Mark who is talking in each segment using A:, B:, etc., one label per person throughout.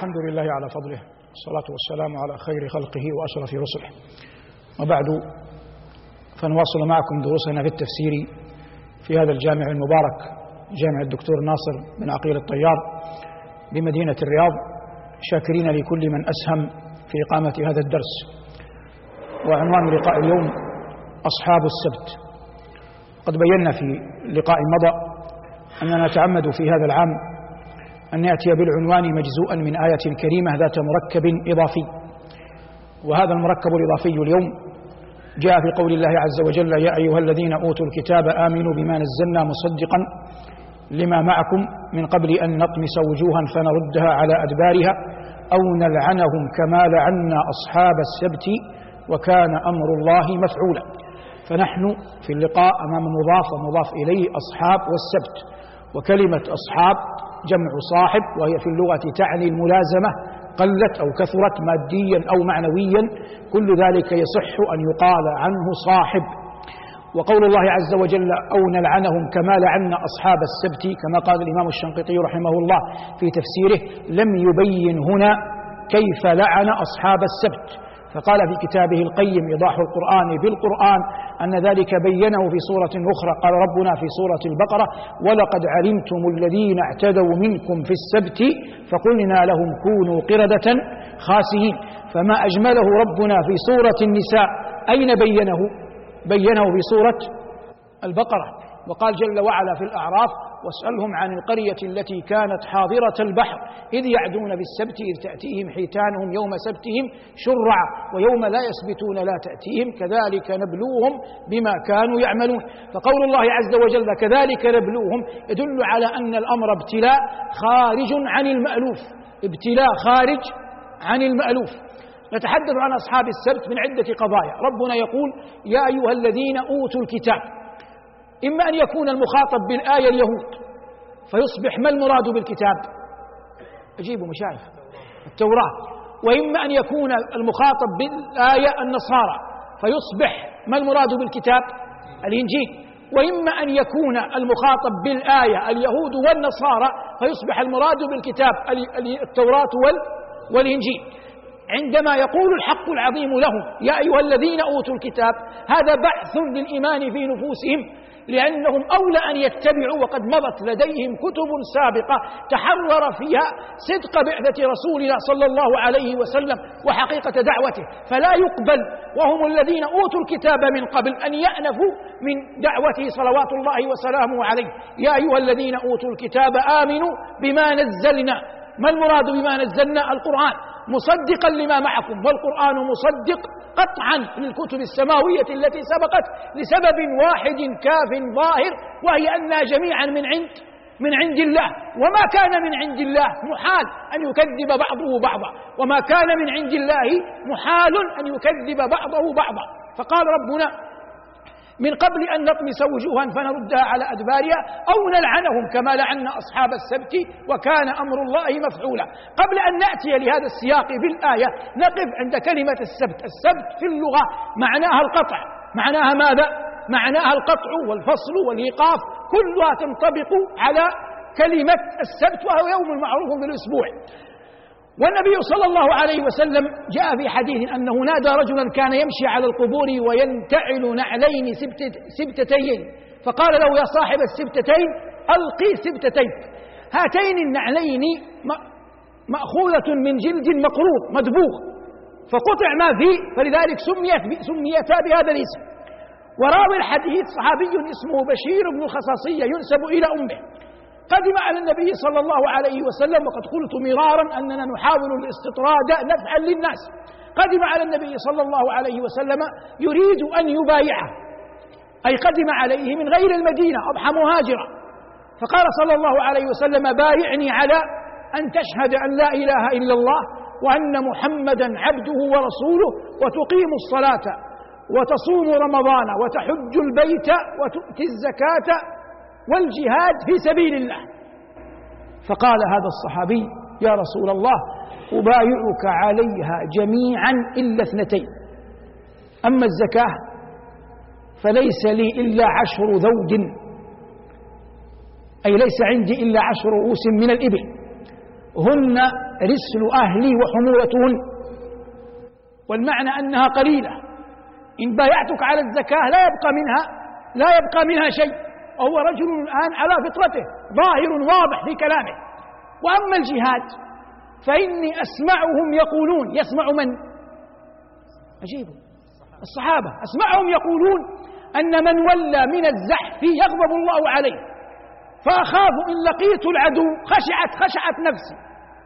A: الحمد لله على فضله والصلاة والسلام على خير خلقه وأشرف رسله. وبعد فنواصل معكم دروسنا في التفسير في هذا الجامع المبارك جامع الدكتور ناصر بن عقيل الطيار بمدينة الرياض شاكرين لكل من أسهم في إقامة هذا الدرس. وعنوان لقاء اليوم أصحاب السبت. قد بينا في لقاء مضى أننا نتعمد في هذا العام أن يأتي بالعنوان مجزوءا من آية كريمة ذات مركب إضافي. وهذا المركب الإضافي اليوم جاء في قول الله عز وجل يا أيها الذين أوتوا الكتاب آمنوا بما نزلنا مصدقا لما معكم من قبل أن نطمس وجوها فنردها على أدبارها أو نلعنهم كما لعنا أصحاب السبت وكان أمر الله مفعولا. فنحن في اللقاء أمام مضاف ومضاف إليه أصحاب والسبت وكلمة أصحاب جمع صاحب وهي في اللغة تعني الملازمة قلت أو كثرت ماديا أو معنويا كل ذلك يصح أن يقال عنه صاحب. وقول الله عز وجل أو نلعنهم كما لعنا أصحاب السبت كما قال الإمام الشنقيطي رحمه الله في تفسيره لم يبين هنا كيف لعن أصحاب السبت. فقال في كتابه القيم إيضاح القرآن بالقرآن أن ذلك بينه في سورة أخرى. قال ربنا في سورة البقرة ولقد علمتم الذين اعتدوا منكم في السبت فقلنا لهم كونوا قردة خاسئين. فما أجمله ربنا في سورة النساء. أين بينه؟ بينه في سورة البقرة. وقال جل وعلا في الأعراف واسألهم عن القرية التي كانت حاضرة البحر إذ يعدون بالسبت إذ تأتيهم حيتانهم يوم سبتهم شرعا ويوم لا يسبتون لا تأتيهم كذلك نبلوهم بما كانوا يعملون. فقول الله عز وجل كذلك نبلوهم يدل على أن الأمر ابتلاء خارج عن المألوف ابتلاء خارج عن المألوف. نتحدث عن أصحاب السبت من عدة قضايا. ربنا يقول يا أيها الذين أوتوا الكتاب إما أن يكون المخاطب بالآية اليهود فيصبح ما المراد بالكتاب؟ أجيبوا مشايخ التوراة. وإما أن يكون المخاطب بالآية النصارى فيصبح ما المراد بالكتاب؟ الإنجيل. وإما أن يكون المخاطب بالآية اليهود والنصارى فيصبح المراد بالكتاب التوراة والإنجيل. عندما يقول الحق العظيم لهم يا أيها الذين أوتوا الكتاب هذا بعث للإيمان في نفوسهم لأنهم أولى أن يتبعوا وقد مضت لديهم كتب سابقة تحرر فيها صدق بعثة رسولنا صلى الله عليه وسلم وحقيقة دعوته. فلا يقبل وهم الذين أوتوا الكتاب من قبل أن يأنفوا من دعوته صلوات الله وسلامه عليه. يا أيها الذين أوتوا الكتاب آمنوا بما نزلنا. ما المراد بما نزلنا؟ القرآن. مصدقا لما معكم والقرآن مصدق قطعا للكتب السماوية التي سبقت لسبب واحد كاف ظاهر وهي أنها جميعا من عند من عند الله. وما كان من عند الله محال أن يكذب بعضه بعضا. وما كان من عند الله محال أن يكذب بعضه بعضا. فقال ربنا من قبل أن نطمس وجوها فنردها على أدبارها أو نلعنهم كما لعنا أصحاب السبت وكان أمر الله مفعولا. قبل أن نأتي لهذا السياق في الآية نقف عند كلمة السبت. السبت في اللغة معناها القطع. معناها ماذا؟ معناها القطع والفصل والإيقاف. كلها تنطبق على كلمة السبت وهو يوم معروف بالأسبوع. والنبي صلى الله عليه وسلم جاء في حديث أنه نادى رجلا كان يمشي على القبور وينتعل نعلين سبتتين. فقال له يا صاحب السبتتين ألقي سبتتين. هاتين النعلين مأخوذة من جلد مقروض مدبوغ. فقطع ما فيه فلذلك سميت سميتا بهذا الاسم. وراوي الحديث صحابي اسمه بشير بن الخصاصية ينسب إلى أمه. قدم على النبي صلى الله عليه وسلم وقد قلت مرارا أننا نحاول الاستطراد نفعا للناس. قدم على النبي صلى الله عليه وسلم يريد أن يبايعه. أي قدم عليه من غير المدينة أضحى مهاجرا. فقال صلى الله عليه وسلم بايعني على أن تشهد أن لا إله إلا الله وأن محمدا عبده ورسوله وتقيم الصلاة وتصوم رمضان وتحج البيت وتؤتي الزكاة والجهاد في سبيل الله. فقال هذا الصحابي يا رسول الله أبايعك عليها جميعا إلا اثنتين. أما الزكاة فليس لي إلا عشر ذود. أي ليس عندي إلا عشر رؤوس من الإبل. هن رسل أهلي وحمولتهن والمعنى أنها قليلة. إن بايعتك على الزكاة لا يبقى منها لا يبقى منها شيء. وهو رجل الآن على فطرته ظاهر واضح في كلامه. وأما الجهاد فإني أسمعهم يقولون يسمع من؟ عجيب الصحابة أسمعهم يقولون أن من ولى من الزحف يغضب الله عليه فأخاف إن لقيت العدو خشعت خشعت نفسي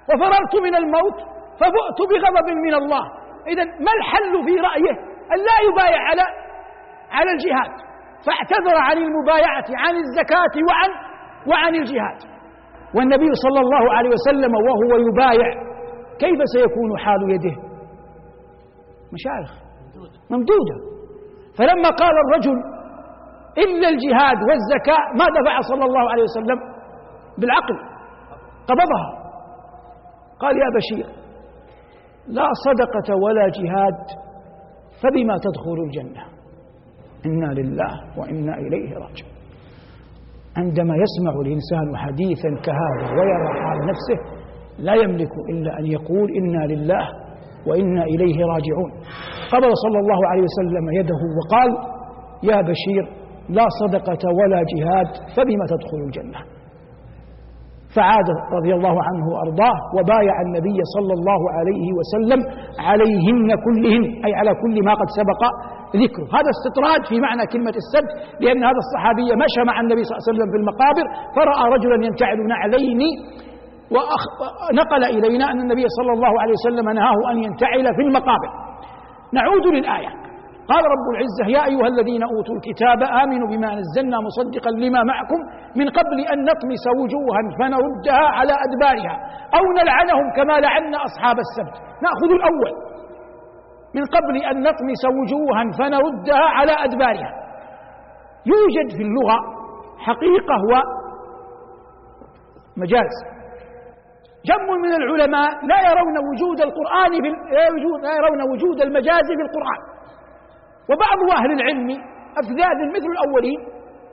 A: وفررت من الموت فبؤت بغضب من الله. إذا ما الحل في رأيه؟ أن لا يبايع على على الجهاد. فاعتذر عن المبايعة عن الزكاة وعن وعن الجهاد. والنبي صلى الله عليه وسلم وهو يبايع كيف سيكون حال يده؟ مشايخ. ممدودة. فلما قال الرجل إلا الجهاد والزكاة ما دفع صلى الله عليه وسلم؟ بالعقل. قبضها. قال يا بشير لا صدقة ولا جهاد فبما تدخل الجنة؟ إنا لله وإنا إليه راجعون. عندما يسمع الإنسان حديثا كهذا ويرى حال نفسه لا يملك إلا أن يقول إنا لله وإنا إليه راجعون. قبل صلى الله عليه وسلم يده وقال يا بشير لا صدقة ولا جهاد فبما تدخل الجنة؟ فعاد رضي الله عنه وأرضاه وبايع النبي صلى الله عليه وسلم عليهن كلهن أي على كل ما قد سبق ذكره. هذا استطراد في معنى كلمة السبت لأن هذا الصحابي مشى مع النبي صلى الله عليه وسلم في المقابر فرأى رجلا ينتعل نعلين ونقل إلينا أن النبي صلى الله عليه وسلم نهاه أن ينتعل في المقابر. نعود للآية. قال رب العزة يا أيها الذين أوتوا الكتاب آمنوا بما نزلنا مصدقا لما معكم من قبل أن نطمس وجوها فنردها على أدبارها أو نلعنهم كما لعنا أصحاب السبت. نأخذ الأول. من قبل أن نطمس وجوها فنردها على أدبارها. يوجد في اللغة حقيقة ومجاز جم من العلماء لا يرون وجود القرآن في لا يرون وجود المجاز في القرآن. وبعض أهل العلم أفذاذ مثل الأولين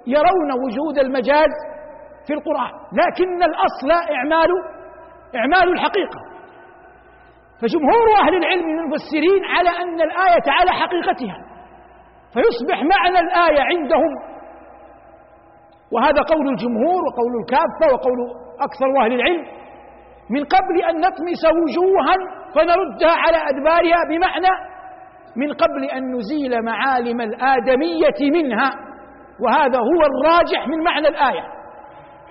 A: يرون وجود المجاز في القرآن لكن الأصل إعمال إعمال الحقيقة. فجمهور أهل العلم من المفسرين على أن الآية على حقيقتها فيصبح معنى الآية عندهم. وهذا قول الجمهور وقول الكافة وقول أكثر أهل العلم من قبل أن نطمس وجوها فنردها على أدبارها بمعنى من قبل أن نزيل معالم الآدمية منها وهذا هو الراجح من معنى الآية.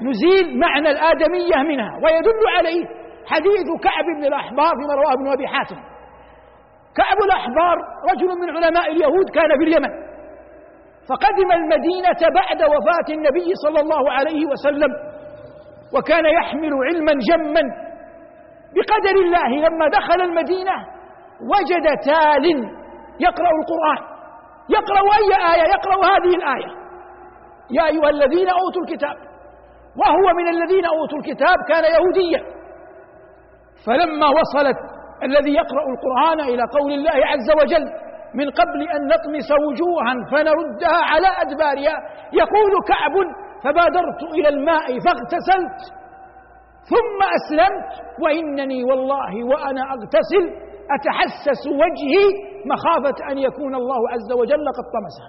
A: نزيل معنى الآدمية منها ويدل عليه حديث كعب بن الأحبار فيما رواه ابن أبي حاتم. كعب الأحبار رجل من علماء اليهود كان في اليمن فقدم المدينة بعد وفاة النبي صلى الله عليه وسلم وكان يحمل علما جما. بقدر الله لما دخل المدينة وجد تال يقرأ القرآن يقرأ أي آية يقرأ هذه الآية. يا أيها الذين أوتوا الكتاب وهو من الذين أوتوا الكتاب كان يهوديا. فلما وصلت الذي يقرأ القرآن إلى قول الله عز وجل من قبل أن نطمس وجوها فنردها على أدبارها يقول كعب فبادرت إلى الماء فاغتسلت ثم أسلمت وإنني والله وأنا أغتسل. أتحسس وجهي مخافة أن يكون الله عز وجل قد طمسه.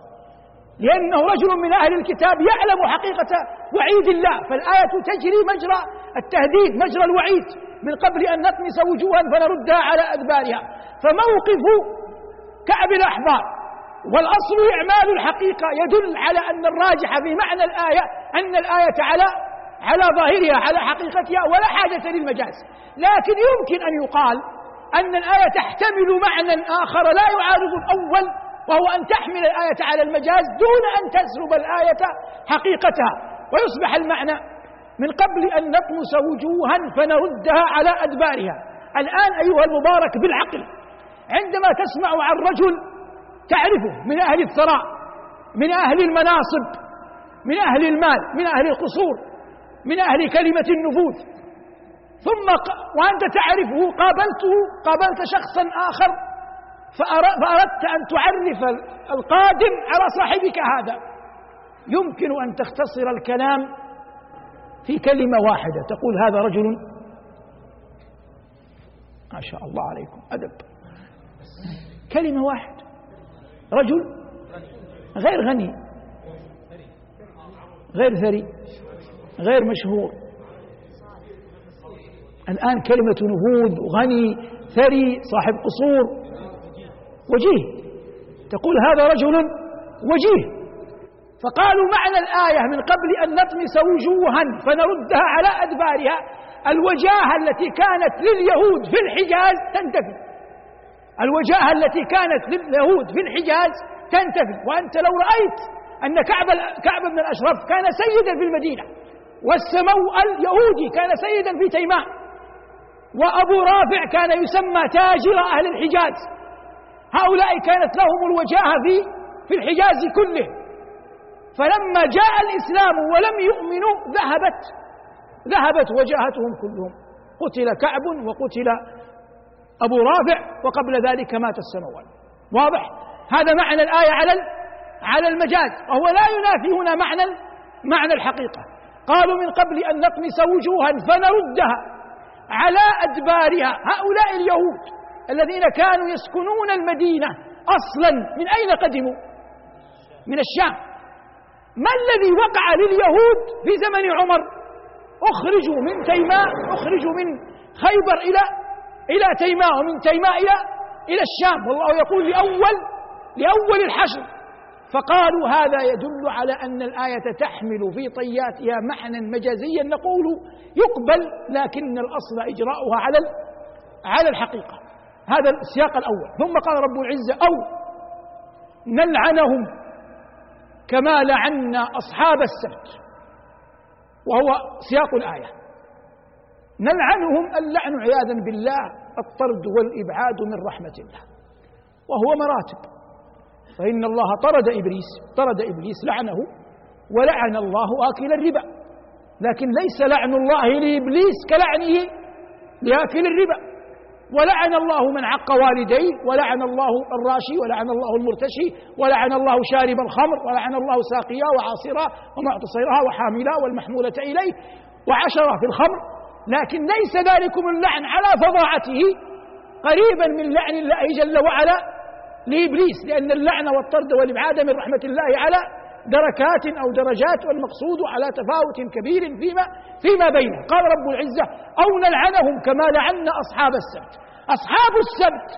A: لأنه رجل من أهل الكتاب يعلم حقيقة وعيد الله. فالآية تجري مجرى التهديد مجرى الوعيد من قبل أن نطمس وجوها فنردها على أدبارها. فموقف كعب الأحبار والأصل إعمال الحقيقة يدل على أن الراجح في معنى الآية أن الآية على على ظاهرها على حقيقتها ولا حاجة للمجاز. لكن يمكن أن يقال أن الآية تحتمل معنى آخر لا يعارض الأول وهو أن تحمل الآية على المجاز دون أن تسلب الآية حقيقتها. ويصبح المعنى من قبل أن نطمس وجوها فنردها على أدبارها. الآن أيها المبارك بالعقل عندما تسمع عن رجل تعرفه من أهل الثراء من أهل المناصب من أهل المال من أهل القصور من أهل كلمة النفوذ ثم وأنت تعرفه قابلته قابلت شخصا آخر فأردت أن تعرف القادم على صاحبك هذا. يمكن أن تختصر الكلام في كلمة واحدة. تقول هذا رجل ما شاء الله عليكم أدب. كلمة واحدة. رجل غير غني غير ثري غير مشهور. الآن كلمة نفوذ غني ثري صاحب قصور. وجيه. تقول هذا رجل وجيه. فقالوا معنى الآية من قبل أن نطمس وجوها فنردها على أدبارها. الوجاهة التي كانت لليهود في الحجاز تنتفي. الوجاهة التي كانت لليهود في الحجاز تنتفي. وأنت لو رأيت أن كعب كعب بن الأشرف كان سيدا في المدينة والسمو اليهودي كان سيدا في تيماء وأبو رافع كان يسمى تاجر أهل الحجاز. هؤلاء كانت لهم الوجاهة في في الحجاز كله. فلما جاء الإسلام ولم يؤمنوا ذهبت ذهبت وجاهتهم كلهم. قتل كعب وقتل أبو رافع وقبل ذلك مات السموان. واضح؟ هذا معنى الآية على على المجاز. وهو لا ينافي هنا معنى معنى الحقيقة. قالوا من قبل أن نطمس وجوها فنردها. على أدبارها هؤلاء اليهود الذين كانوا يسكنون المدينة أصلا من أين قدموا؟ من الشام. ما الذي وقع لليهود في زمن عمر؟ أخرجوا من تيماء أخرجوا من خيبر إلى إلى تيماء ومن تيماء إلى إلى الشام والله يقول لأول لأول الحشر. فقالوا هذا يدل على أن الآية تحمل في طياتها معنى مجازيا نقول يقبل لكن الأصل إجراؤها على على الحقيقة. هذا السياق الأول. ثم قال رب العزة أو نلعنهم كما لعنا أصحاب السبت. وهو سياق الآية. نلعنهم اللعن عياذا بالله الطرد والإبعاد من رحمة الله. وهو مراتب. فإن الله طرد إبليس طرد إبليس لعنه ولعن الله آكل الربا. لكن ليس لعن الله لإبليس كلعنه لآكل الربا. ولعن الله من عق والديه ولعن الله الراشي ولعن الله المرتشي ولعن الله شارب الخمر ولعن الله ساقياه وعاصراه ومعتصرها وحاملاه والمحمولة إليه وعشرة في الخمر. لكن ليس ذلكم اللعن على فظاعته قريبا من لعن الله جل وعلا. لإبليس لأن اللعن والطرد والإبعاد من رحمة الله على دركات أو درجات والمقصود على تفاوت كبير فيما فيما بينه قال رب العزة أو نلعنهم كما لعنا أصحاب السبت. أصحاب السبت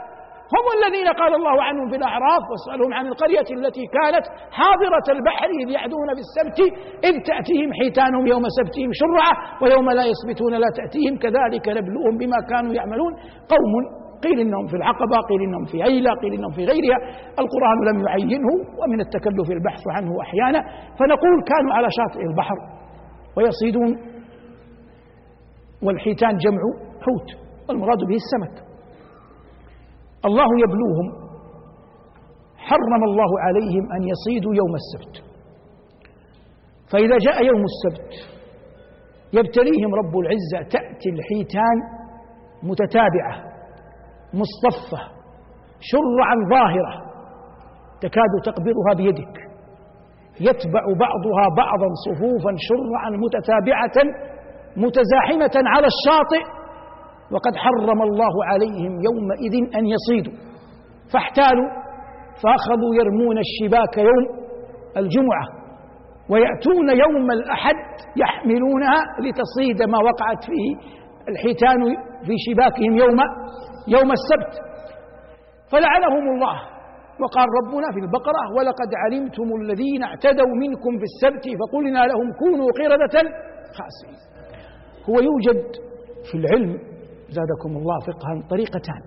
A: هم الذين قال الله عنهم في الأعراف واسألهم عن القرية التي كانت حاضرة البحر إذ يعدون في السبت إذ تأتيهم حيتانهم يوم سبتهم شرعة ويوم لا يسبتون لا تأتيهم كذلك نبلوهم بما كانوا يعملون. قوم قيل إنهم في العقبة قيل إنهم في ايلة قيل إنهم في غيرها. القرآن لم يعينه ومن التكلف البحث عنه أحيانا. فنقول كانوا على شاطئ البحر ويصيدون والحيتان جمع حوت والمراد به السمك. الله يبلوهم. حرم الله عليهم أن يصيدوا يوم السبت. فإذا جاء يوم السبت يبتليهم رب العزة تأتي الحيتان متتابعة. مصطفة شرعا ظاهرة تكاد تقبضها بيدك يتبع بعضها بعضا صفوفا شرعا متتابعة متزاحمة على الشاطئ وقد حرم الله عليهم يومئذ أن يصيدوا. فاحتالوا فأخذوا يرمون الشباك يوم الجمعة ويأتون يوم الأحد يحملونها لتصيد ما وقعت فيه الحيتان في شباكهم يوم يوم السبت فلعنهم الله وقال ربنا في البقرة ولقد علمتم الذين اعتدوا منكم في السبت فقلنا لهم كونوا قردة خاسئين هو يوجد في العلم زادكم الله فقها طريقتان.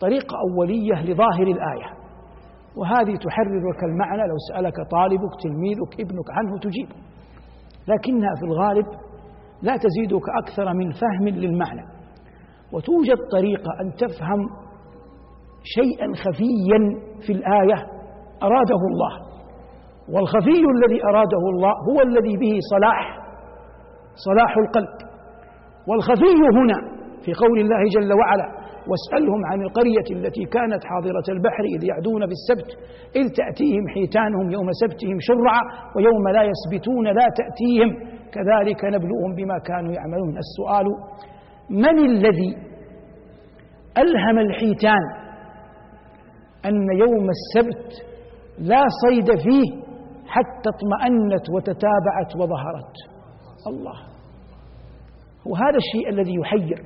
A: طريقة أولية لظاهر الآية. وهذه تحررك المعنى لو سألك طالبك تلميذك ابنك عنه تجيب. لكنها في الغالب لا تزيدك أكثر من فهم للمعنى. وتوجد طريقة أن تفهم شيئا خفيا في الآية أراده الله. والخفي الذي أراده الله هو الذي به صلاح صلاح القلب. والخفي هنا في قول الله جل وعلا واسألهم عن القرية التي كانت حاضرة البحر إذ يعدون بالسبت إذ تأتيهم حيتانهم يوم سبتهم شرعا ويوم لا يسبتون لا تأتيهم كذلك نبلوهم بما كانوا يعملون. السؤال من الذي ألهم الحيتان أن يوم السبت لا صيد فيه حتى اطمأنت وتتابعت وظهرت؟ الله. وهذا الشيء الذي يحير.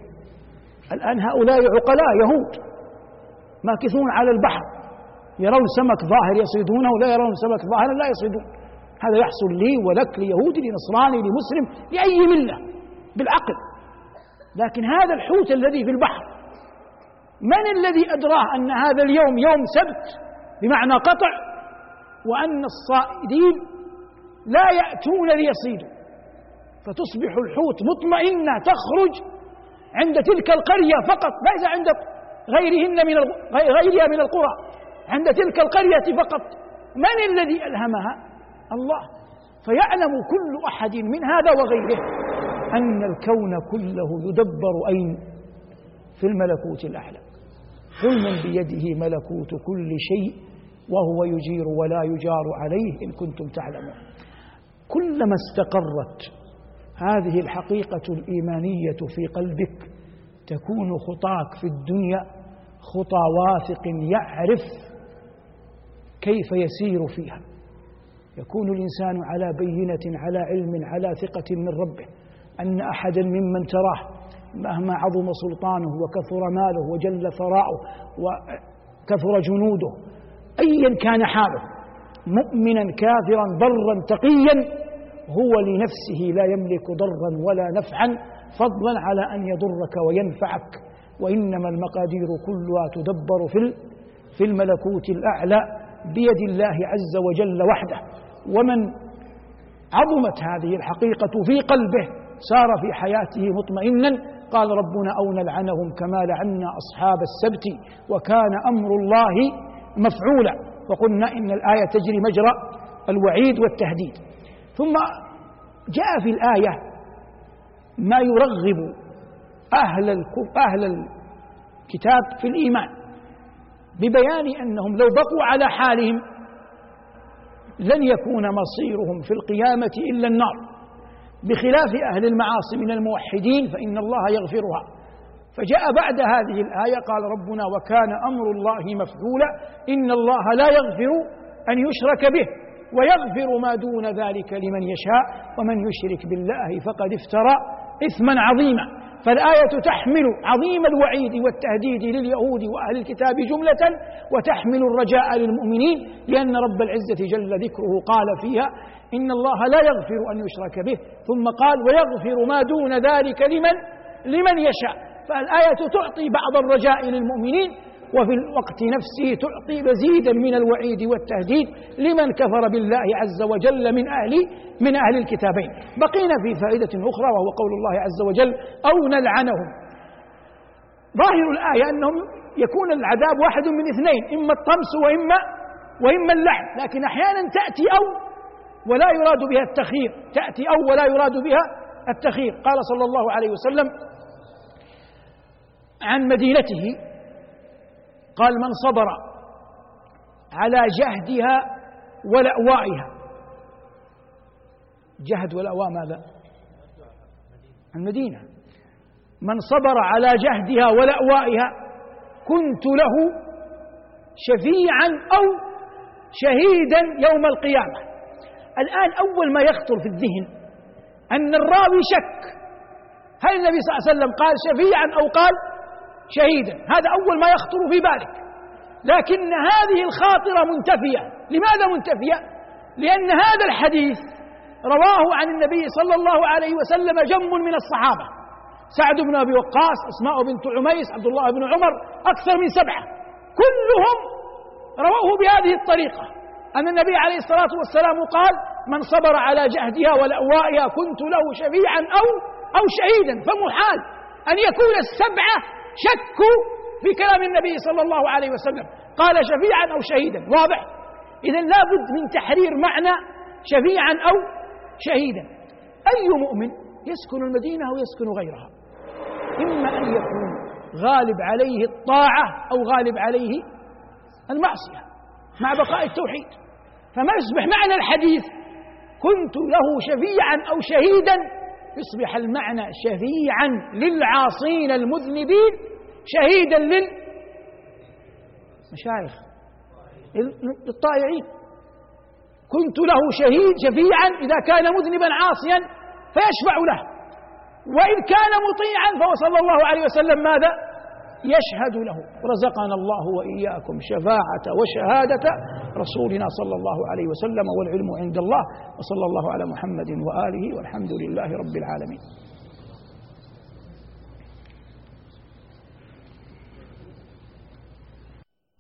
A: الآن هؤلاء عقلاء يهود ماكثون على البحر يرون سمك ظاهر يصيدونه ولا يرون سمك ظاهر لا يصيدون. هذا يحصل لي ولك ليهودي لنصراني لمسلم لأي ملة بالعقل. لكن هذا الحوت الذي في البحر من الذي أدراه أن هذا اليوم يوم سبت؟ بمعنى قطع وأن الصائدين لا يأتون ليصيدوا. فتصبح الحوت مطمئنة تخرج عند تلك القرية فقط ليس عند غيرهن من غيرها من القرى عند تلك القرية فقط. من الذي ألهمها؟ الله. فيعلم كل أحد من هذا وغيره. أن الكون كله يدبر أين؟ في الملكوت الأعلى قل من بيده ملكوت كل شيء وهو يجير ولا يجار عليه إن كنتم تعلمون. كلما استقرت هذه الحقيقة الإيمانية في قلبك تكون خطاك في الدنيا خطى واثق يعرف كيف يسير فيها. يكون الإنسان على بينة على علم على ثقة من ربه. أن أحدا ممن تراه مهما عظم سلطانه وكثر ماله وجل ثراؤه وكثر جنوده أيا كان حاله مؤمنا كافرا برا تقيا هو لنفسه لا يملك ضرا ولا نفعا فضلا على أن يضرك وينفعك. وإنما المقادير كلها تدبر في في الملكوت الأعلى بيد الله عز وجل وحده. ومن عظمت هذه الحقيقة في قلبه سار في حياته مطمئنا قال ربنا أو نلعنهم كما لعنا أصحاب السبت وكان أمر الله مفعولا. وقلنا إن الآية تجري مجرى الوعيد والتهديد. ثم جاء في الآية ما يرغب أهل أهل الكتاب في الإيمان ببيان أنهم لو بقوا على حالهم لن يكون مصيرهم في القيامة إلا النار. بخلاف أهل المعاصي من الموحدين فإن الله يغفرها. فجاء بعد هذه الآية قال ربنا وكان أمر الله مفعولا إن الله لا يغفر أن يشرك به ويغفر ما دون ذلك لمن يشاء ومن يشرك بالله فقد افترى إثما عظيما. فالآية تحمل عظيم الوعيد والتهديد لليهود وأهل الكتاب جملة وتحمل الرجاء للمؤمنين لأن رب العزة جل ذكره قال فيها إن الله لا يغفر أن يشرك به. ثم قال ويغفر ما دون ذلك لمن؟ لمن يشاء. فالآية تعطي بعض الرجاء للمؤمنين وفي الوقت نفسه تعطي مزيدا من الوعيد والتهديد لمن كفر بالله عز وجل من أهل من أهل الكتابين. بقينا في فائدة أخرى وهو قول الله عز وجل أو نلعنهم. ظاهر الآية أنهم يكون العذاب واحد من اثنين إما الطمس وإما وإما اللعن. لكن أحيانا تأتي أو ولا يراد بها التخيير. تأتي أو ولا يراد بها التخيير. قال صلى الله عليه وسلم عن مدينته قال من صبر على جهدها ولأوائها. جهد والأواء ماذا؟ المدينة. من صبر على جهدها ولأوائها كنت له شفيعا أو شهيدا يوم القيامة. الآن أول ما يخطر في الذهن أن الراوي شك. هل النبي صلى الله عليه وسلم قال شفيعا أو قال شهيدا. هذا أول ما يخطر في بالك. لكن هذه الخاطرة منتفية. لماذا منتفية؟ لأن هذا الحديث رواه عن النبي صلى الله عليه وسلم جم من الصحابة. سعد بن أبي وقاص أسماء بنت عميس عبد الله بن عمر أكثر من سبعة. كلهم رووه بهذه الطريقة. أن النبي عليه الصلاة والسلام قال من صبر على جهدها ولأوائها كنت له شفيعا أو أو شهيدا. فمحال أن يكون السبعة شكوا في كلام النبي صلى الله عليه وسلم. قال شفيعا أو شهيدا. واضح؟ إذا لابد من تحرير معنى شفيعا أو شهيدا. أي مؤمن يسكن المدينة أو يسكن غيرها؟ إما أن يكون غالب عليه الطاعة أو غالب عليه المعصية مع بقاء التوحيد. فما يصبح معنى الحديث كنت له شفيعا أو شهيدا يصبح المعنى شفيعا للعاصين المذنبين شهيدا للمشايخ للطائعين. كنت له شهيد شفيعا إذا كان مذنبا عاصيا فيشفع له. وإن كان مطيعا فهو صلى الله عليه وسلم ماذا؟ يشهد له. رزقنا الله وإياكم شفاعة وشهادة رسولنا صلى الله عليه وسلم والعلم عند الله. وصلى الله على محمد وآله والحمد لله رب العالمين.